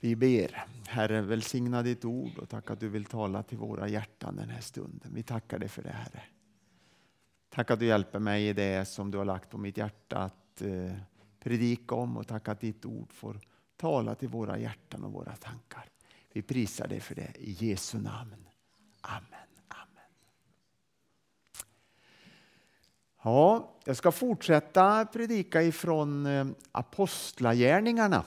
Vi ber. Herre, välsigna ditt ord och tack att du vill tala till våra hjärtan den här stunden. Vi tackar dig för det, Herre. Tack att du hjälper mig i det som du har lagt på mitt hjärta att eh, predika om och tack att ditt ord får tala till våra hjärtan och våra tankar. Vi prisar dig för det i Jesu namn. Amen. Amen. Ja, jag ska fortsätta predika ifrån eh, Apostlagärningarna.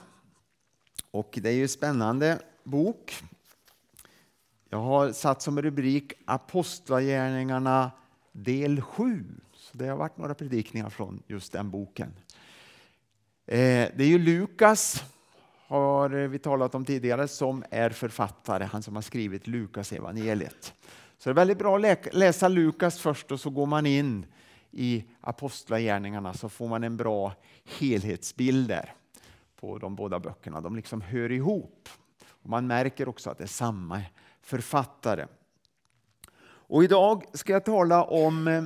Och det är ju en spännande bok. Jag har satt som rubrik Apostlagärningarna del 7. Så det har varit några predikningar från just den boken. Eh, det är ju Lukas, har vi talat om tidigare, som är författare. Han som har skrivit Lukas evangeliet. Så det är väldigt bra att läsa Lukas först och så går man in i Apostlagärningarna så får man en bra helhetsbild där på de båda böckerna. De liksom hör ihop. Och man märker också att det är samma författare. Och idag ska jag tala om eh,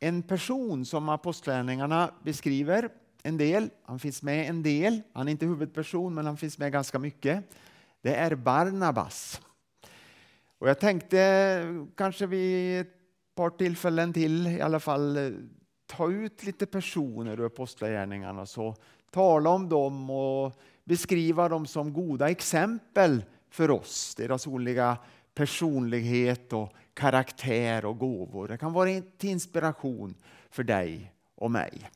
en person som apostlärningarna beskriver en del. Han finns med en del. Han är inte huvudperson, men han finns med ganska mycket. Det är Barnabas. Och jag tänkte eh, kanske vid ett par tillfällen till i alla fall eh, ta ut lite personer ur apostlagärningarna så tala om dem och beskriva dem som goda exempel för oss. Deras olika personlighet och karaktär och gåvor. Det kan vara till inspiration för dig och mig.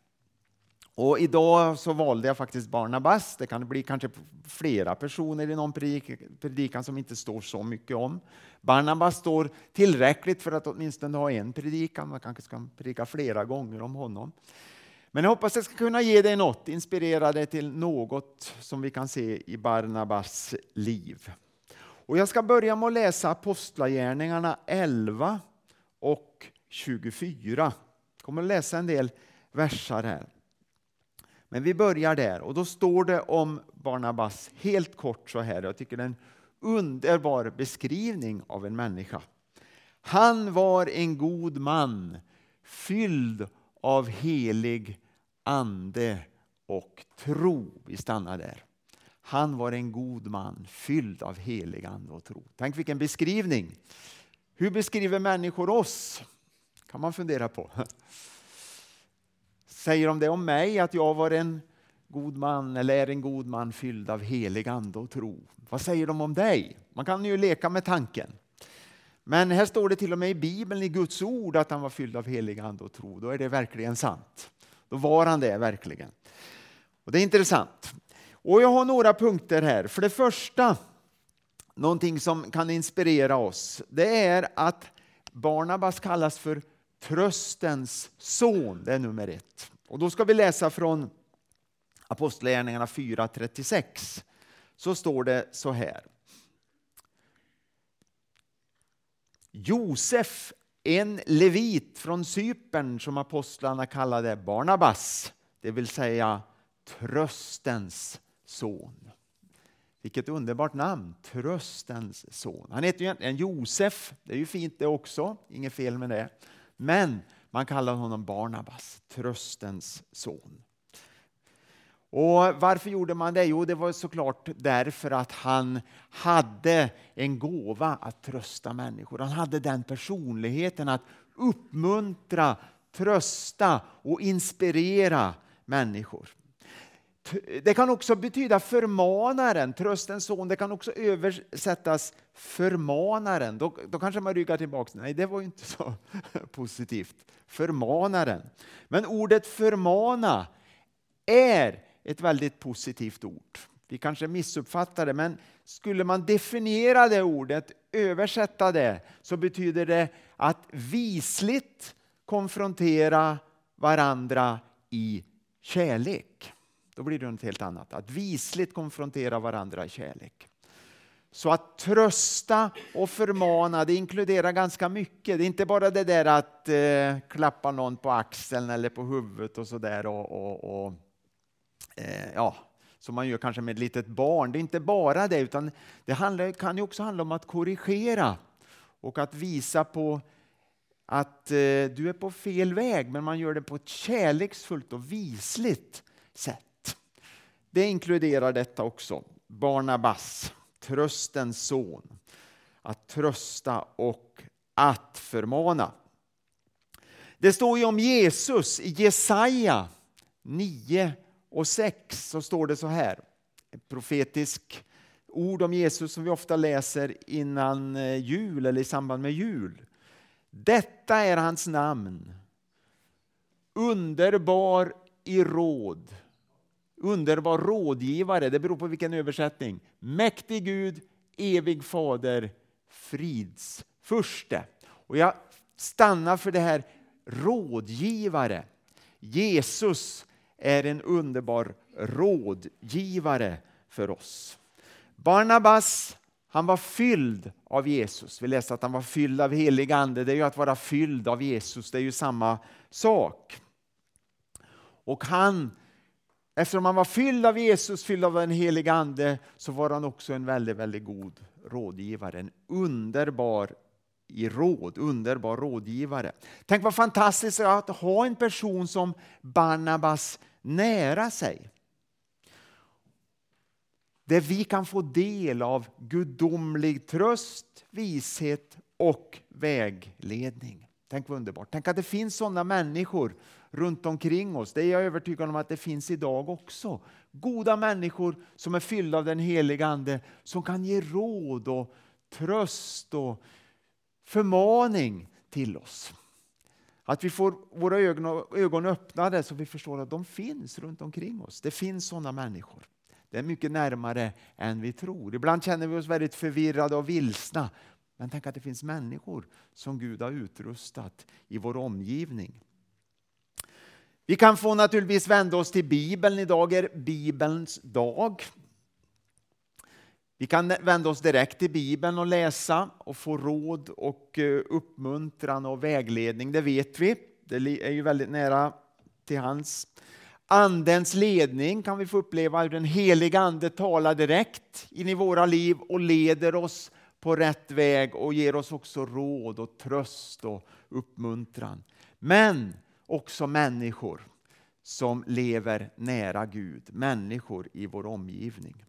Och idag så valde jag faktiskt Barnabas. Det kan bli kanske flera personer i någon predikan som inte står så mycket om. Barnabas står tillräckligt för att åtminstone ha en predikan. Man kanske ska predika flera gånger om honom. Men jag hoppas jag ska kunna ge dig något, inspirera dig till något som vi kan se i Barnabas liv. Och jag ska börja med att läsa Apostlagärningarna 11 och 24. Jag kommer att läsa en del versar här. Men vi börjar där och då står det om Barnabas helt kort så här. Jag tycker det är en underbar beskrivning av en människa. Han var en god man fylld av helig ande och tro. Vi stannar där. Han var en god man fylld av helig ande och tro. Tänk vilken beskrivning. Hur beskriver människor oss? kan man fundera på. Säger de det om mig, att jag var en god man eller är en god man fylld av helig ande och tro? Vad säger de om dig? Man kan ju leka med tanken. Men här står det till och med i Bibeln, i Guds ord, att han var fylld av helig ande och tro. Då är det verkligen sant. Då var han det verkligen. Och Det är intressant. Och Jag har några punkter här. För det första, någonting som kan inspirera oss, det är att Barnabas kallas för tröstens son. Det är nummer ett. Och Då ska vi läsa från Apostlagärningarna 4.36. Så står det så här. Josef, en levit från Cypern som apostlarna kallade Barnabas, det vill säga tröstens son. Vilket underbart namn, tröstens son. Han heter ju egentligen Josef, det är ju fint det också, inget fel med det. Men man kallar honom Barnabas, tröstens son. Och Varför gjorde man det? Jo, det var såklart därför att han hade en gåva att trösta människor. Han hade den personligheten att uppmuntra, trösta och inspirera människor. Det kan också betyda förmanaren, tröstens son. Det kan också översättas förmanaren. Då, då kanske man ryggar tillbaka. Nej, det var ju inte så positivt. Förmanaren. Men ordet förmana är ett väldigt positivt ord. Vi kanske missuppfattar det, men skulle man definiera det ordet, översätta det, så betyder det att visligt konfrontera varandra i kärlek. Då blir det något helt annat. Att visligt konfrontera varandra i kärlek. Så att trösta och förmana, det inkluderar ganska mycket. Det är inte bara det där att eh, klappa någon på axeln eller på huvudet och sådär och, och, och eh, ja, som man gör kanske med ett litet barn. Det är inte bara det, utan det handlar, kan ju också handla om att korrigera och att visa på att eh, du är på fel väg, men man gör det på ett kärleksfullt och visligt sätt. Det inkluderar detta också. Barnabas, tröstens son. Att trösta och att förmana. Det står ju om Jesus i Jesaja 9 och 6 så står det så här. Ett profetisk ord om Jesus som vi ofta läser innan eh, jul eller i samband med jul. Detta är hans namn. Underbar i råd. Underbar rådgivare, det beror på vilken översättning. Mäktig Gud, evig fader, frids furste. Och jag stannar för det här rådgivare. Jesus är en underbar rådgivare för oss. Barnabas han var fylld av Jesus. Vi läste att han var fylld av helig ande. Det är ju att vara fylld av Jesus, det är ju samma sak. Och han, eftersom han var fylld av Jesus, fylld av den helige ande, så var han också en väldigt, väldigt god rådgivare. En underbar i råd, underbar rådgivare. Tänk vad fantastiskt det är att ha en person som Barnabas nära sig. Där vi kan få del av gudomlig tröst, vishet och vägledning. Tänk vad underbart. Tänk att det finns sådana människor runt omkring oss. Det är jag övertygad om att det finns idag också. Goda människor som är fyllda av den heliga Ande som kan ge råd och tröst och förmaning till oss. Att vi får våra ögon, ögon öppnade så vi förstår att de finns runt omkring oss. Det finns sådana människor. Det är mycket närmare än vi tror. Ibland känner vi oss väldigt förvirrade och vilsna. Men tänk att det finns människor som Gud har utrustat i vår omgivning. Vi kan få naturligtvis vända oss till Bibeln. Idag är Bibelns dag. Vi kan vända oss direkt till Bibeln och läsa och få råd och eh, uppmuntran och vägledning. Det vet vi. Det är ju väldigt nära till hans. Andens ledning kan vi få uppleva hur den heliga Ande talar direkt in i våra liv och leder oss på rätt väg och ger oss också råd och tröst och uppmuntran. Men också människor som lever nära Gud, människor i vår omgivning.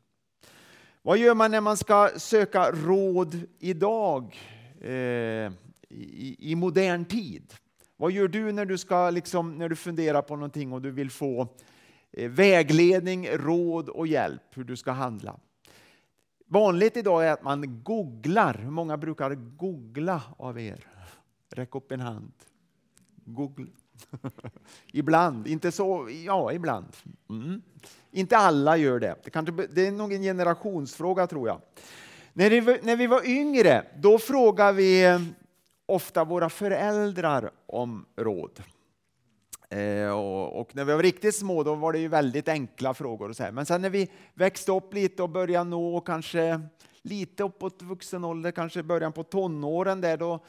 Vad gör man när man ska söka råd idag eh, i, i, modern tid? Vad gör du när du, ska, liksom, när du funderar på någonting och du vill få eh, vägledning, råd och hjälp hur du ska handla? Vanligt idag är att man googlar. Hur många brukar googla av er? Räck upp en hand. Google. ibland, inte så, ja ibland. Mm. Inte alla gör det. Det, kanske, det är nog en generationsfråga tror jag. När vi, när vi var yngre, då frågade vi eh, ofta våra föräldrar om råd. Eh, och, och, när vi var riktigt små då var det ju väldigt enkla frågor. Och så här. Men sen när vi växte upp lite och började nå kanske lite uppåt vuxen ålder, kanske början på tonåren där, då,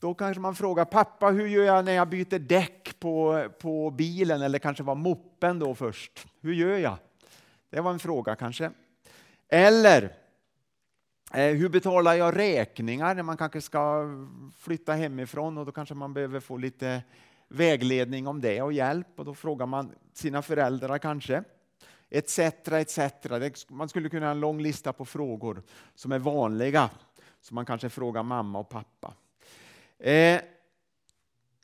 då kanske man frågar pappa hur gör jag när jag byter däck på, på bilen eller kanske var moppen då först. Hur gör jag? Det var en fråga kanske. Eller eh, hur betalar jag räkningar när man kanske ska flytta hemifrån och då kanske man behöver få lite vägledning om det och hjälp och då frågar man sina föräldrar kanske. Etc, etc. Man skulle kunna ha en lång lista på frågor som är vanliga som man kanske frågar mamma och pappa. Eh,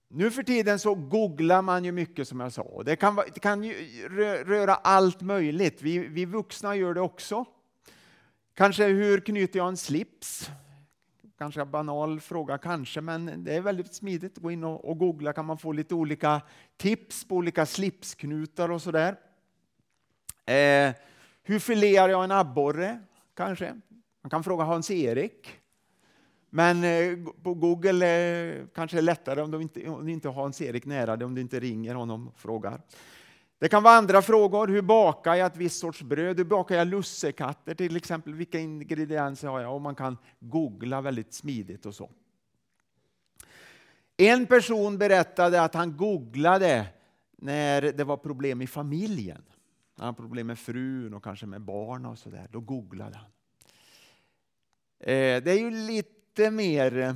nu för tiden så googlar man ju mycket som jag sa. Det kan, det kan röra allt möjligt. Vi, vi vuxna gör det också. Kanske hur knyter jag en slips? Kanske en banal fråga, kanske, men det är väldigt smidigt. att Gå in och, och googla kan man få lite olika tips på olika slipsknutar och sådär. Eh, hur filerar jag en abborre? Kanske. Man kan fråga Hans-Erik. Men eh, på Google eh, kanske kanske är lättare om du inte, om du inte har Hans-Erik nära dig, om du inte ringer honom och frågar. Det kan vara andra frågor. Hur bakar jag ett visst sorts bröd? Hur bakar jag lussekatter till exempel? Vilka ingredienser har jag? Och man kan googla väldigt smidigt och så. En person berättade att han googlade när det var problem i familjen. Han hade problem med frun och kanske med barn och sådär. Då googlade han. Eh, det är ju lite lite mer eh,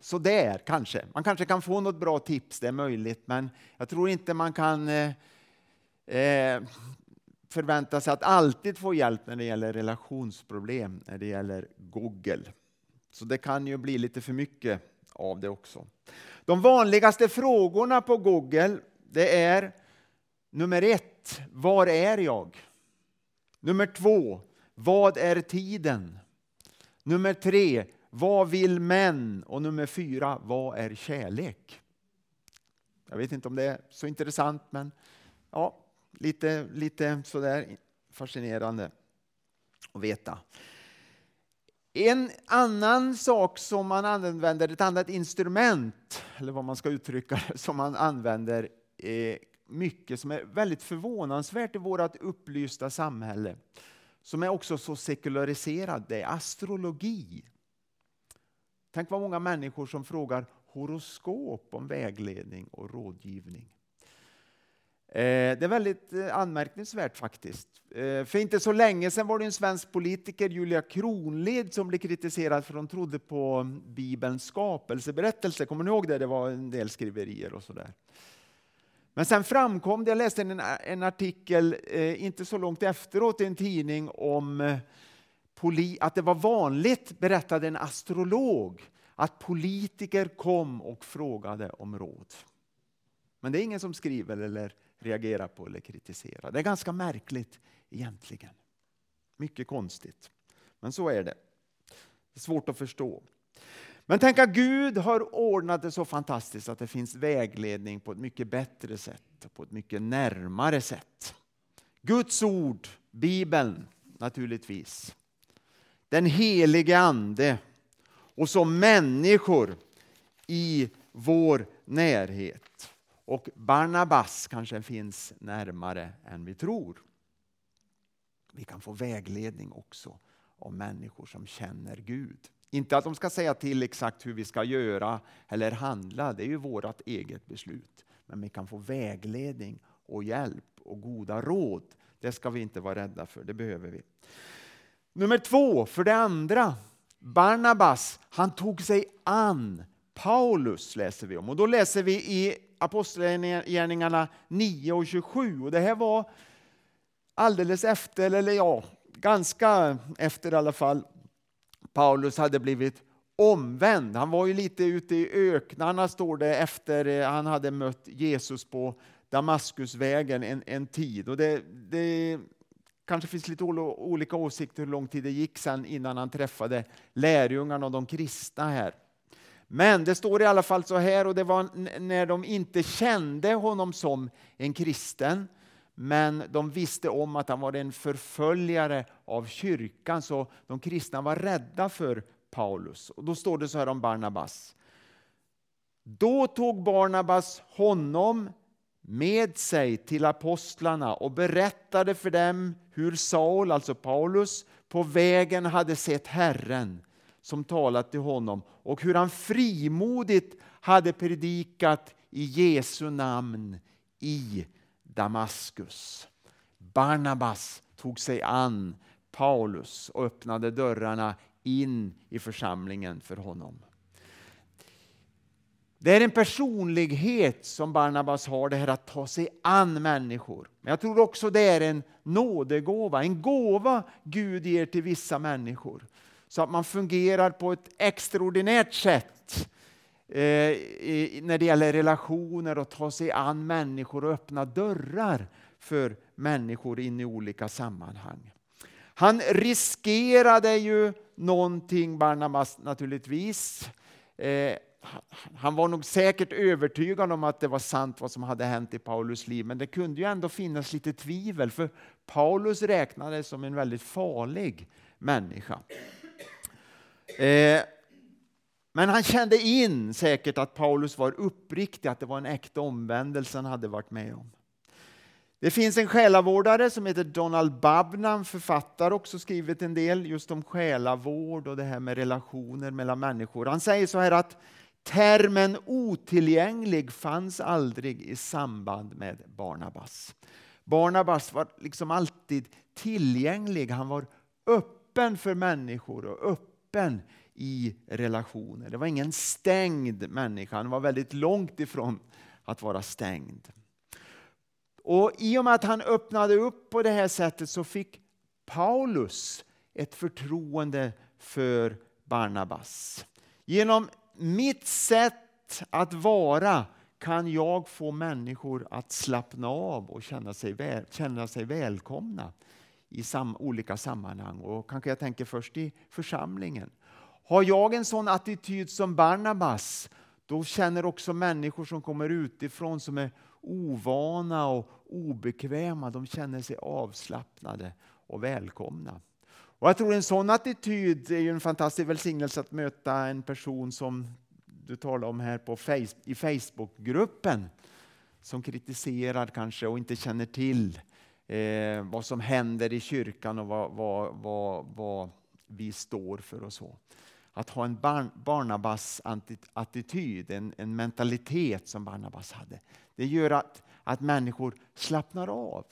sådär kanske. Man kanske kan få något bra tips, det är möjligt, men jag tror inte man kan eh, eh förvänta sig att alltid få hjälp när det gäller relationsproblem, när det gäller Google. Så det kan ju bli lite för mycket av det också. De vanligaste frågorna på Google det är nummer ett, var är jag? Nummer två, vad är tiden? Nummer tre, vad vill män? Och nummer fyra, vad är kärlek? Jag vet inte om det är så intressant, men ja, lite, lite sådär fascinerande att veta. En annan sak som man använder, ett annat instrument, eller vad man ska uttrycka det, som man använder eh, mycket, som är väldigt förvånansvärt i vårt upplysta samhälle, som är också så sekulariserat, det är astrologi. Tänk vad många människor som frågar horoskop om vägledning och rådgivning. Eh, det är väldigt eh, anmärkningsvärt faktiskt. Eh, för inte så länge sedan var det en svensk politiker, Julia Kronlid, som blev kritiserad för att hon trodde på Bibelns skapelseberättelse. Kommer ni ihåg det? Det var en del skriverier och sådär. Men sen framkom det, jag läste en, en artikel inte så långt efteråt i en tidning om att det var vanligt, berättade en astrolog, att politiker kom och frågade om råd. Men det är ingen som skriver eller reagerar på eller kritiserar. Det är ganska märkligt egentligen. Mycket konstigt. Men så är det. Det är svårt att förstå. Men tänk att Gud har ordnat det så fantastiskt att det finns vägledning på ett mycket bättre sätt, på ett mycket närmare sätt. Guds ord, Bibeln naturligtvis. Den helige Ande och så människor i vår närhet. Och Barnabas kanske finns närmare än vi tror. Vi kan få vägledning också av människor som känner Gud. Inte att de ska säga till exakt hur vi ska göra eller handla, det är ju vårt eget beslut. Men vi kan få vägledning och hjälp och goda råd. Det ska vi inte vara rädda för, det behöver vi. Nummer två, för det andra, Barnabas, han tog sig an Paulus läser vi om. Och då läser vi i Apostlagärningarna 9 och 27. Och det här var alldeles efter, eller ja, ganska efter i alla fall, Paulus hade blivit omvänd. Han var ju lite ute i öknarna, står det, efter eh, han hade mött Jesus på Damaskusvägen en, en tid. Och det, det kanske finns lite olika åsikter hur lång tid det gick sen innan han träffade lärjungarna och de kristna här. Men det står i alla fall så här, och det var när de inte kände honom som en kristen, men de visste om att han var en förföljare av kyrkan, så de kristna var rädda för Paulus. Och då står det så här om Barnabas. Då tog Barnabas honom med sig till apostlarna och berättade för dem hur Saul, alltså Paulus, på vägen hade sett Herren som talat till honom och hur han frimodigt hade predikat i Jesu namn i Damaskus. Barnabas tog sig an Paulus och öppnade dörrarna in i församlingen för honom. Det är en personlighet som Barnabas har, det här att ta sig an människor. Men jag tror också det är en nådegåva, en gåva Gud ger till vissa människor så att man fungerar på ett extraordinärt sätt eh, när det gäller relationer och ta sig an människor och öppna dörrar för människor in i olika sammanhang. Han riskerade ju någonting, Barnabas naturligtvis. Eh, han var nog säkert övertygad om att det var sant vad som hade hänt i Paulus liv, men det kunde ju ändå finnas lite tvivel, för Paulus räknades som en väldigt farlig människa. Eh, men han kände in säkert att Paulus var uppriktig, att det var en äkta omvändelse han hade varit med om. Det finns en själavårdare som heter Donald Babnam, författare, också skrivit en del just om själavård och det här med relationer mellan människor. Han säger så här att termen otillgänglig fanns aldrig i samband med Barnabas. Barnabas var liksom alltid tillgänglig, han var öppen för människor och öppen i relationer. Det var ingen stängd människa, han var väldigt långt ifrån att vara stängd. Och I och med att han öppnade upp på det här sättet så fick Paulus ett förtroende för Barnabas. Genom mitt sätt att vara kan jag få människor att slappna av och känna sig, väl, känna sig välkomna i sam, olika sammanhang. Och kanske jag tänker först i församlingen. Har jag en sån attityd som Barnabas, då känner också människor som kommer utifrån som är ovana och obekväma, de känner sig avslappnade och välkomna. Och jag tror en sån attityd är en fantastisk välsignelse att möta en person som du talar om här på face, i Facebookgruppen som kritiserar kanske och inte känner till eh, vad som händer i kyrkan och vad, vad, vad, vad vi står för och så. Att ha en barn, Barnabas-attityd, en, en mentalitet som Barnabas hade, det gör att, att människor slappnar av.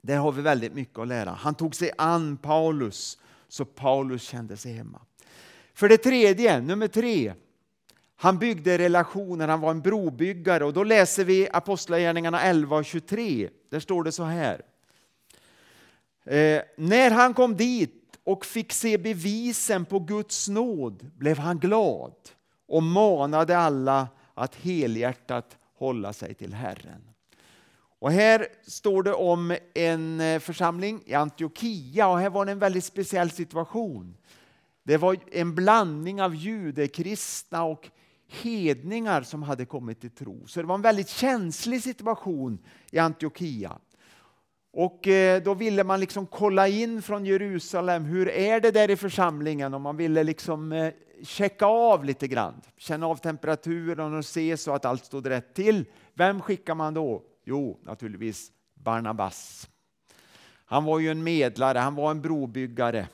Där har vi väldigt mycket att lära. Han tog sig an Paulus så Paulus kände sig hemma. För det tredje, nummer tre, han byggde relationer, han var en brobyggare. Och då läser vi Apostlagärningarna 11 och 23. Där står det så här. Eh, när han kom dit och fick se bevisen på Guds nåd blev han glad och manade alla att helhjärtat hålla sig till Herren. Och här står det om en eh, församling i Antiochia och här var det en väldigt speciell situation. Det var en blandning av judekristna och hedningar som hade kommit till tro. Så det var en väldigt känslig situation i Antiochia. Och eh, då ville man liksom kolla in från Jerusalem, hur är det där i församlingen? Och man ville liksom eh, checka av lite grann, känna av temperaturen och se så att allt stod rätt till. Vem skickar man då? Jo, naturligtvis Barnabas. Han var ju en medlare, han var en brobyggare.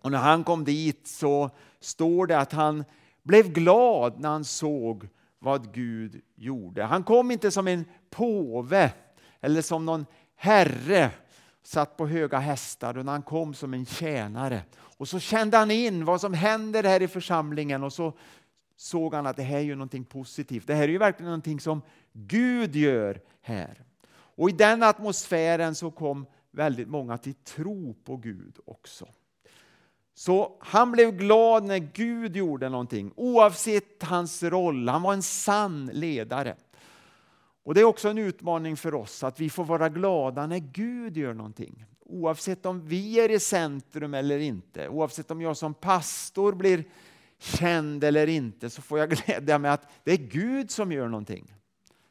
Och när han kom dit så står det att han blev glad när han såg vad Gud gjorde. Han kom inte som en påve eller som någon herre satt på höga hästar utan han kom som en tjänare. Och så kände han in vad som händer här i församlingen och så såg han att det här är ju någonting positivt. Det här är ju verkligen någonting som Gud gör här. Och i den atmosfären så kom väldigt många till tro på Gud också. Så han blev glad när Gud gjorde någonting, oavsett hans roll. Han var en sann ledare. Och Det är också en utmaning för oss att vi får vara glada när Gud gör någonting. Oavsett om vi är i centrum eller inte, oavsett om jag som pastor blir känd eller inte, så får jag glädja mig att det är Gud som gör någonting.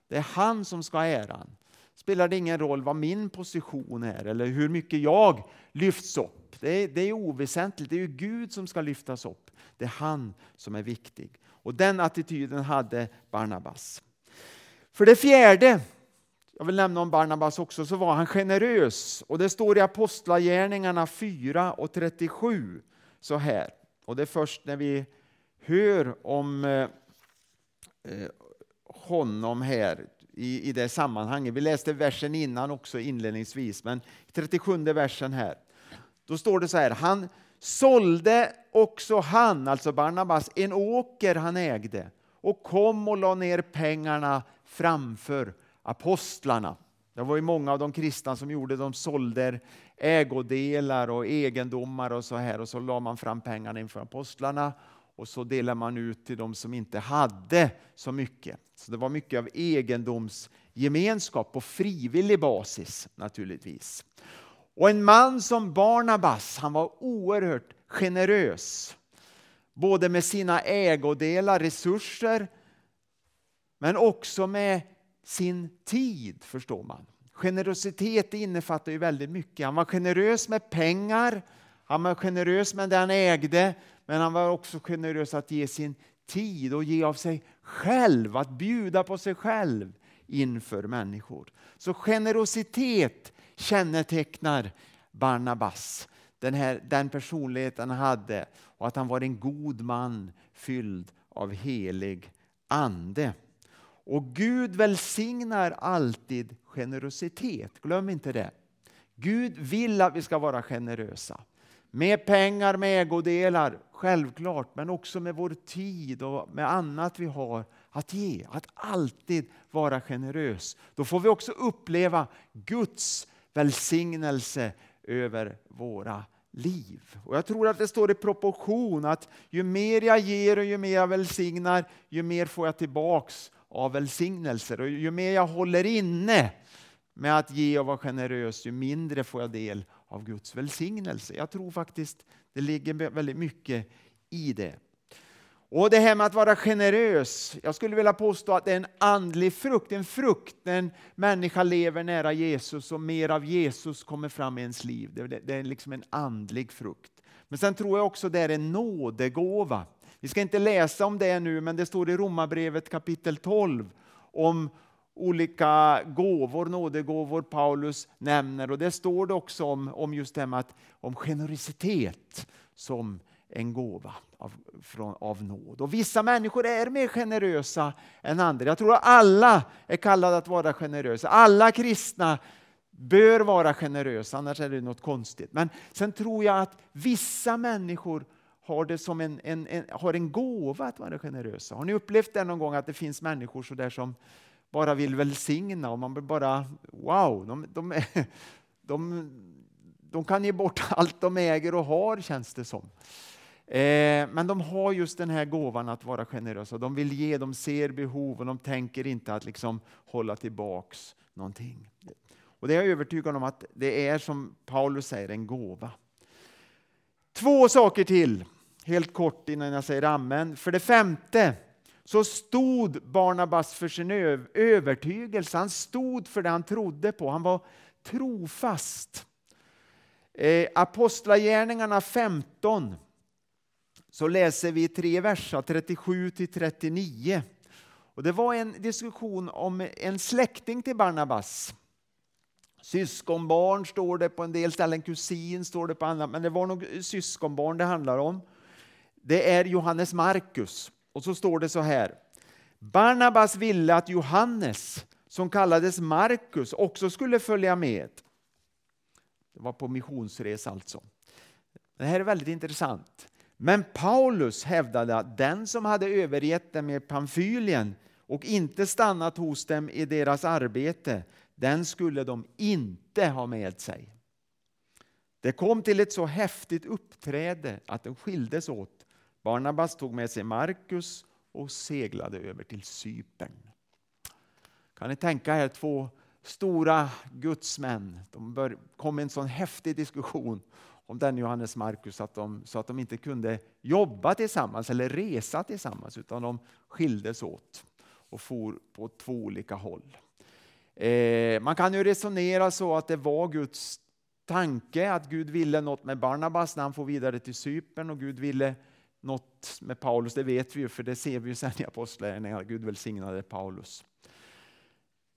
Det är han som ska ha äran. Spelar det ingen roll vad min position är eller hur mycket jag lyfts upp. Det är, det är oväsentligt, det är ju Gud som ska lyftas upp. Det är han som är viktig. Och den attityden hade Barnabas. För det fjärde, jag vill nämna om Barnabas också, så var han generös. Och det står i Apostlagärningarna 4 och 37 så här. Och det är först när vi hör om eh, eh honom här i, i det sammanhanget. Vi läste versen innan också inledningsvis, men 37 versen här. Då står det så här, han sålde också han, alltså Barnabas, en åker han ägde och kom och la ner pengarna framför apostlarna. Det var ju många av de kristna som gjorde, de sålde ägodelar och egendomar och så här och så la man fram pengarna inför apostlarna och så delade man ut till de som inte hade så mycket. Så det var mycket av egendomsgemenskap på frivillig basis naturligtvis. Och en man som Barnabas, han var oerhört generös. Både med sina ägodelar, resurser, men också med sin tid, förstår man. Generositet innefattar ju väldigt mycket. Han var generös med pengar, han var generös med det han ägde, men han var också generös att ge sin tid och ge av sig själv, att bjuda på sig själv inför människor. Så generositet kännetecknar Barnabas. Den, här, den personligheten han hade och att han var en god man fylld av helig ande. Och Gud välsignar alltid generositet, glöm inte det. Gud vill att vi ska vara generösa. Med pengar, med ägodelar, självklart, men också med vår tid och med annat vi har att ge, att alltid vara generös. Då får vi också uppleva Guds välsignelse över våra liv. Och Jag tror att det står i proportion att ju mer jag ger och ju mer jag välsignar, ju mer får jag tillbaks av välsignelser. Och ju mer jag håller inne med att ge och vara generös, ju mindre får jag del av Guds välsignelse. Jag tror faktiskt det ligger väldigt mycket i det. Och det här med att vara generös, jag skulle vilja påstå att det är en andlig frukt, en frukt när en människa lever nära Jesus och mer av Jesus kommer fram i ens liv. Det är liksom en andlig frukt. Men sen tror jag också det är en nådegåva. Vi ska inte läsa om det nu, men det står i Romarbrevet kapitel 12 om olika gåvor, nådegåvor Paulus nämner. Och det står det också om, om just det med att, om generositet som en gåva av, från, av nåd. Och vissa människor är mer generösa än andra. Jag tror att alla är kallade att vara generösa. Alla kristna bör vara generösa, annars är det något konstigt. Men sen tror jag att vissa människor har, det som en, en, en, har en gåva att vara generösa. Har ni upplevt det någon gång att det finns människor så där som bara vill välsigna och man blir bara wow, de, de, de, de kan ge bort allt de äger och har känns det som. Eh, men de har just den här gåvan att vara generösa. De vill ge, de ser behov och de tänker inte att liksom hålla tillbaks någonting. Och det är jag övertygad om att det är som Paulus säger, en gåva. Två saker till, helt kort innan jag säger amen. För det femte så stod Barnabas för sin övertygelse. Han stod för det han trodde på. Han var trofast. Eh, Apostlagärningarna 15 så läser vi tre verser, 37 till 39. Och det var en diskussion om en släkting till Barnabas. Syskonbarn står det på en del ställen, kusin står det på andra, men det var nog syskonbarn det handlar om. Det är Johannes Markus. Och så står det så här. Barnabas ville att Johannes, som kallades Markus, också skulle följa med. Det var på missionsresa alltså. Det här är väldigt intressant. Men Paulus hävdade att den som hade övergett dem i Pamfylien och inte stannat hos dem i deras arbete, den skulle de inte ha med sig. Det kom till ett så häftigt uppträde att de skildes åt. Barnabas tog med sig Markus och seglade över till Cypern. Kan ni tänka er två stora gudsmän? De kom i en sån häftig diskussion om den Johannes Markus att de, så att de inte kunde jobba tillsammans eller resa tillsammans utan de skildes åt och for på två olika håll. Eh, man kan ju resonera så att det var Guds tanke att Gud ville något med Barnabas när han for vidare till Cypern och Gud ville något med Paulus, det vet vi ju för det ser vi ju sen i Apostlagärningarna, Gud välsignade Paulus.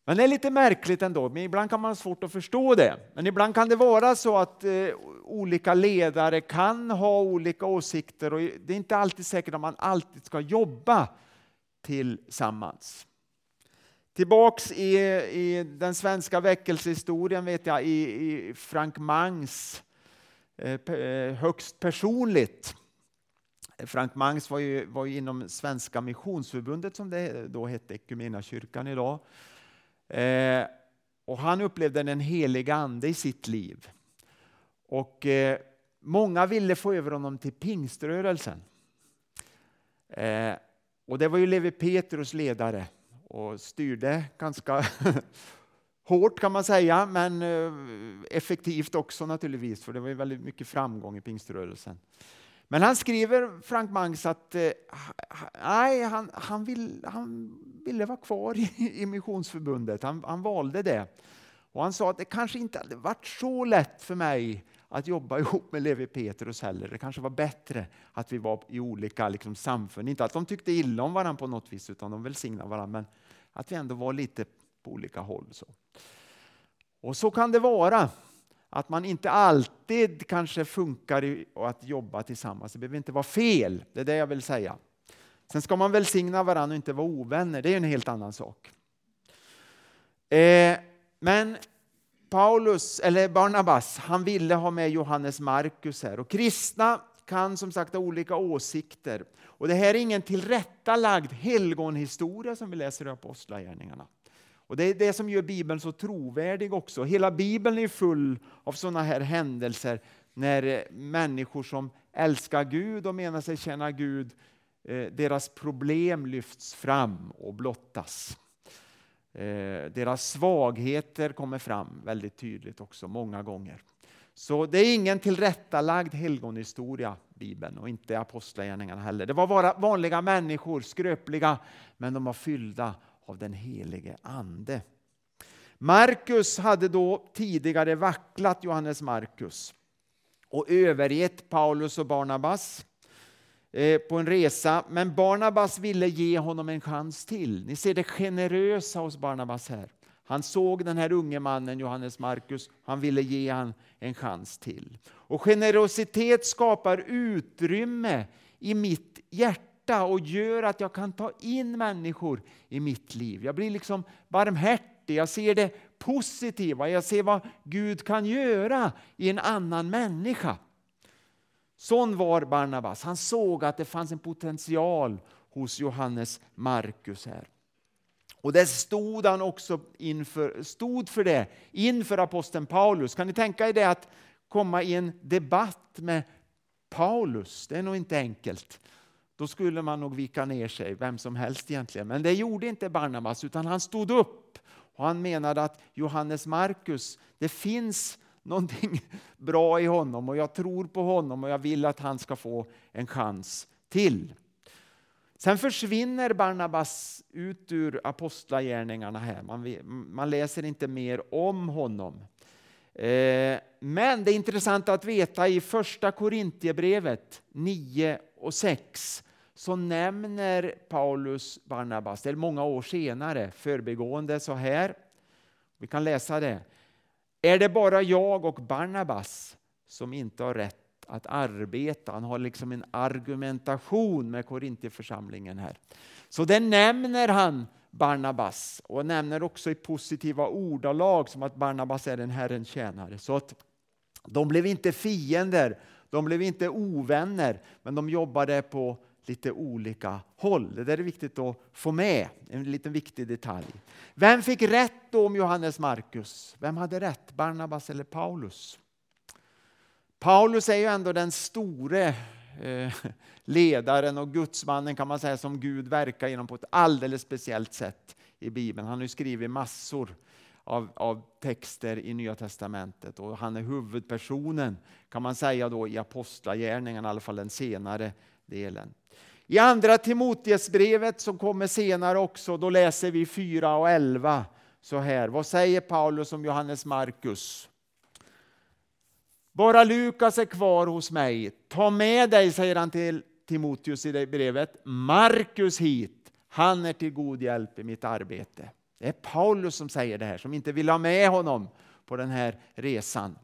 Men det är lite märkligt ändå, men ibland kan man ha svårt att förstå det. Men ibland kan det vara så att eh, olika ledare kan ha olika åsikter och det är inte alltid säkert att man alltid ska jobba tillsammans. Tillbaks i, i den svenska väckelsehistorien vet jag i, i Frank Mangs eh, eh högst personligt. Frank Mangs var ju, var ju inom Svenska Missionsförbundet som det då hette, kyrkan idag. Eh, och han upplevde den helig ande i sitt liv. Och eh, många ville få över honom till pingströrelsen. Eh, och det var ju Levi Petrus ledare och styrde ganska hårt kan man säga, men eh, effektivt också naturligtvis, för det var ju väldigt mycket framgång i pingströrelsen. Men han skriver, Frank Mangs, att eh, nej, han, han, vill, han ville vara kvar i, i Missionsförbundet. Han, han valde det. Och han sa att det kanske inte hade varit så lätt för mig att jobba ihop med Levi Petrus heller. Det kanske var bättre att vi var i olika liksom, samfund. Inte att de tyckte illa om varandra på något vis, utan de välsignade varandra. Men att vi ändå var lite på olika håll. Så. Och så kan det vara att man inte alltid kanske funkar i att jobba tillsammans. Det behöver inte vara fel, det är det jag vill säga. Sen ska man välsigna varandra och inte vara ovänner, det är en helt annan sak. Eh, men Paulus, eller Barnabas, han ville ha med Johannes Markus här. Och kristna kan som sagt ha olika åsikter. Och det här är ingen tillrättalagd helgonhistoria som vi läser i Apostlagärningarna. Och Det är det som gör Bibeln så trovärdig också. Hela Bibeln är full av sådana här händelser när eh, människor som älskar Gud och menar sig känna Gud, eh, deras problem lyfts fram och blottas. Eh, deras svagheter kommer fram väldigt tydligt också, många gånger. Så det är ingen tillrättalagd helgonhistoria, Bibeln, och inte Apostlagärningarna heller. Det var bara vanliga människor, skröpliga, men de var fyllda av den helige Ande. Markus hade då tidigare vacklat, Johannes Markus, och övergett Paulus och Barnabas eh, på en resa, men Barnabas ville ge honom en chans till. Ni ser det generösa hos Barnabas här. Han såg den här unge mannen, Johannes Markus, han ville ge honom en chans till. Och generositet skapar utrymme i mitt hjärta och gör att jag kan ta in människor i mitt liv. Jag blir liksom barmhärtig, jag ser det positiva, jag ser vad Gud kan göra i en annan människa. Sån var Barnabas. Han såg att det fanns en potential hos Johannes Markus här. Och det stod han också inför, stod för det inför aposteln Paulus. Kan ni tänka er det att komma i en debatt med Paulus? Det är nog inte enkelt. Då skulle man nog vika ner sig, vem som helst egentligen. Men det gjorde inte Barnabas, utan han stod upp och han menade att Johannes Markus, det finns någonting bra i honom och jag tror på honom och jag vill att han ska få en chans till. Sen försvinner Barnabas ut ur apostlagärningarna här. Man, man läser inte mer om honom. Eh, men det är intressant att veta i första Korintierbrevet 9 och 6 så nämner Paulus Barnabas, det är många år senare, förbigående så här. Vi kan läsa det. Är det bara jag och Barnabas som inte har rätt att arbeta? Han har liksom en argumentation med Korintierförsamlingen här. Så det nämner han Barnabas och nämner också i positiva ordalag som att Barnabas är en Herrens tjänare. Så att de blev inte fiender, de blev inte ovänner, men de jobbade på lite olika håll. Det där är viktigt att få med, en liten viktig detalj. Vem fick rätt då om Johannes Markus? Vem hade rätt, Barnabas eller Paulus? Paulus är ju ändå den store eh, ledaren och gudsmannen kan man säga som Gud verkar genom på ett alldeles speciellt sätt i Bibeln. Han har ju skrivit massor av, av, texter i Nya Testamentet och han är huvudpersonen kan man säga då i Apostlagärningarna, i alla fall den senare delen. I andra Timoteusbrevet som kommer senare också, då läser vi 4 och 11 så här. Vad säger Paulus om Johannes Markus? Bara Lukas är kvar hos mig. Ta med dig, säger han till Timoteus i det brevet, Markus hit. Han är till god hjälp i mitt arbete. Det är Paulus som säger det här, som inte vill ha med honom på den här resan.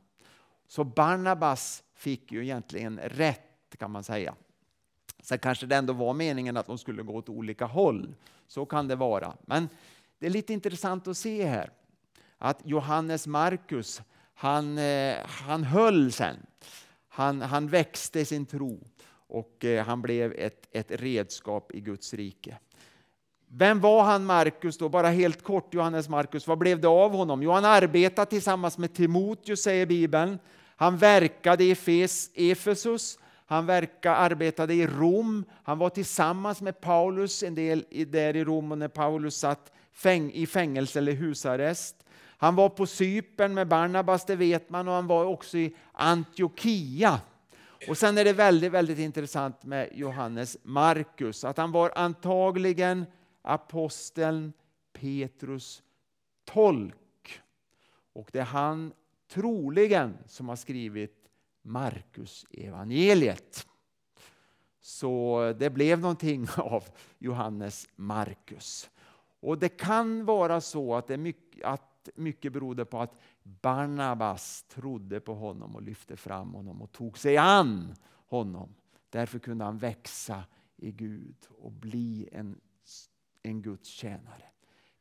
Så Barnabas fick ju egentligen rätt kan man säga. Sen kanske det ändå var meningen att de skulle gå åt olika håll. Så kan det vara. Men det är lite intressant att se här att Johannes Markus, han, eh, han höll sen. Han, han växte i sin tro och eh, han blev ett, ett redskap i Guds rike. Vem var han Markus då? Bara helt kort Johannes Markus. Vad blev det av honom? Jo, han arbetade tillsammans med Timoteus säger Bibeln. Han verkade i Efesus. Han verkade, arbetade i Rom. Han var tillsammans med Paulus en del där i Rom när Paulus satt i fängelse eller husarrest. Han var på Cypern med Barnabas, det vet man, och han var också i Antiochia. Och sen är det väldigt, väldigt intressant med Johannes Markus, att han var antagligen aposteln Petrus tolk. Och det är han troligen som har skrivit Markus evangeliet. Så det blev någonting av Johannes Markus. Och det kan vara så att, det mycket, att mycket berodde på att Barnabas trodde på honom och lyfte fram honom och tog sig an honom. Därför kunde han växa i Gud och bli en, en Guds tjänare.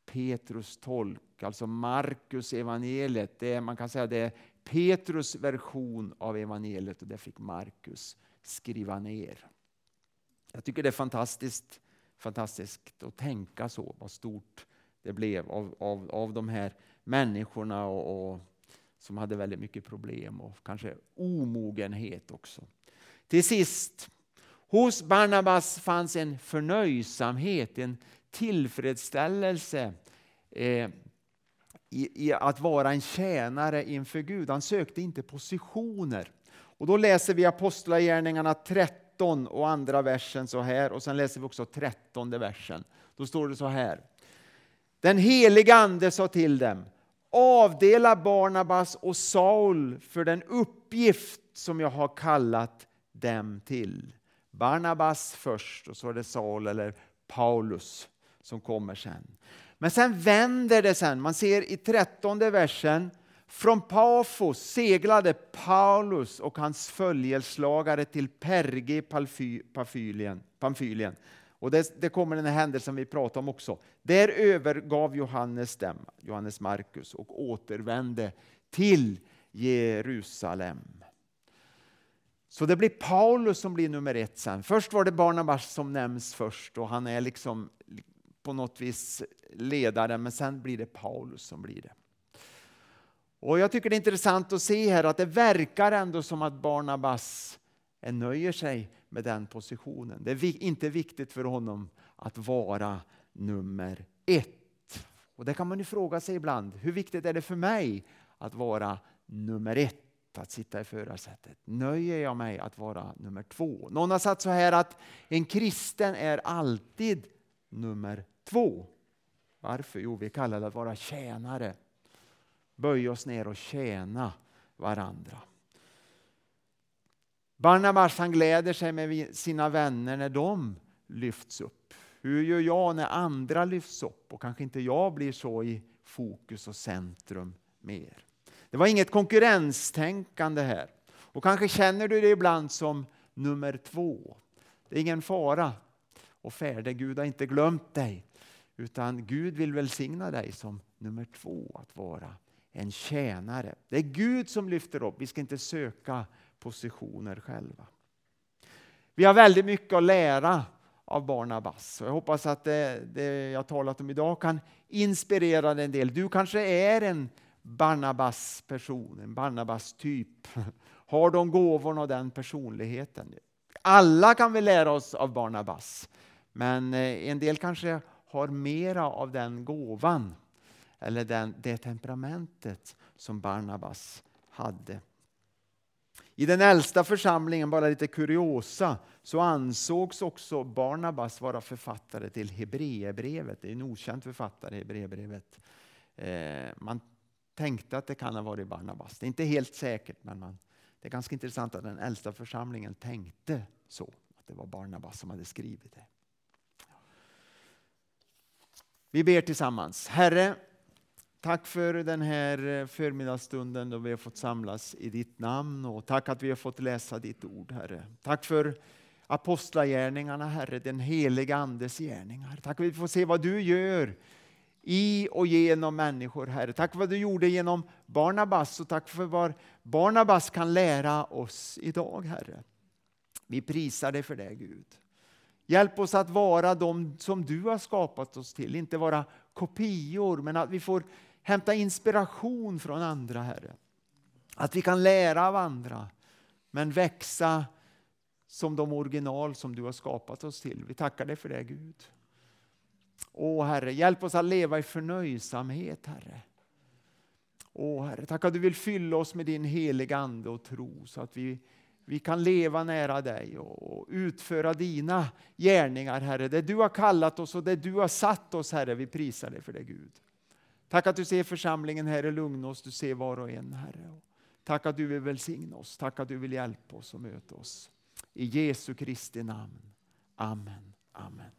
Petrus tolk, alltså Markus evangeliet, det är, man kan säga det är Petrus version av evangeliet och det fick Markus skriva ner. Jag tycker det är fantastiskt, fantastiskt att tänka så, vad stort det blev av, av, av de här människorna och, och, som hade väldigt mycket problem och kanske omogenhet också. Till sist, hos Barnabas fanns en förnöjsamhet, en tillfredsställelse eh, i, i, att vara en tjänare inför Gud. Han sökte inte positioner. Och då läser vi Apostlagärningarna 13 och andra versen så här och sen läser vi också 13 versen. Då står det så här. Den heliga ande sa till dem avdela Barnabas och Saul för den uppgift som jag har kallat dem till. Barnabas först och så är det Saul eller Paulus som kommer sen. Men sen vänder det sen. Man ser i trettonde versen från Pafos seglade Paulus och hans följeslagare till Perge i Pamfylien. Och det, det kommer den här händelsen vi pratade om också. Där övergav Johannes dem, Johannes Markus, och återvände till Jerusalem. Så det blir Paulus som blir nummer ett sen. Först var det Barnabas som nämns först och han är liksom på något vis ledaren, men sen blir det Paulus som blir det. Och Jag tycker det är intressant att se här att det verkar ändå som att Barnabas nöjer sig med den positionen. Det är inte viktigt för honom att vara nummer ett. Och Det kan man ju fråga sig ibland. Hur viktigt är det för mig att vara nummer ett? Att sitta i förarsätet. Nöjer jag mig att vara nummer två? Någon har sagt så här att en kristen är alltid nummer två. Varför? Jo, vi kallar det att vara tjänare. Böja oss ner och tjäna varandra. Barnabas han gläder sig med sina vänner när de lyfts upp. Hur gör jag när andra lyfts upp och kanske inte jag blir så i fokus och centrum mer? Det var inget konkurrenstänkande här. Och kanske känner du det ibland som nummer två. Det är ingen fara och färde. Gud har inte glömt dig. Utan Gud vill välsigna dig som nummer två, att vara en tjänare. Det är Gud som lyfter upp, vi ska inte söka positioner själva. Vi har väldigt mycket att lära av Barnabas. Jag hoppas att det, det jag talat om idag kan inspirera dig en del. Du kanske är en Barnabas-person, en Barnabas-typ. Har de gåvorna och den personligheten? Alla kan vi lära oss av Barnabas, men eh, en del kanske har mera av den gåvan eller den, det temperamentet som Barnabas hade. I den äldsta församlingen, bara lite kuriosa, så ansågs också Barnabas vara författare till Hebreerbrevet. Det är en okänd författare, Hebreerbrevet. Eh, man tänkte att det kan ha varit Barnabas. Det är inte helt säkert, men man, det är ganska intressant att den äldsta församlingen tänkte så, att det var Barnabas som hade skrivit det. Vi ber tillsammans. Herre, tack för den här eh, förmiddagsstunden då vi har fått samlas i ditt namn och tack att vi har fått läsa ditt ord, Herre. Tack för apostlagärningarna, Herre, den heliga Andes gärningar. Tack att vi får se vad du gör i och genom människor, Herre. Tack för vad du gjorde genom Barnabas och tack för vad Barnabas kan lära oss idag, Herre. Vi prisar dig för det, Gud. Hjälp oss att vara de som du har skapat oss till, inte vara kopior, men att vi får hämta inspiration från andra, Herre. Att vi kan lära av andra, men växa som de original som du har skapat oss till. Vi tackar dig för det, Gud. Åh Herre, hjälp oss att leva i förnöjsamhet, Herre. Åh Herre, tack att du vill fylla oss med din heliga Ande och tro så att vi vi kan leva nära dig och utföra dina gärningar, Herre. Det du har kallat oss och det du har satt oss, Herre. Vi prisar dig för det, Gud. Tack att du ser församlingen Herre. Lugna oss, du ser var och en, Herre. Tack att du vill välsigna oss, tack att du vill hjälpa oss och möta oss. I Jesu Kristi namn. Amen. Amen.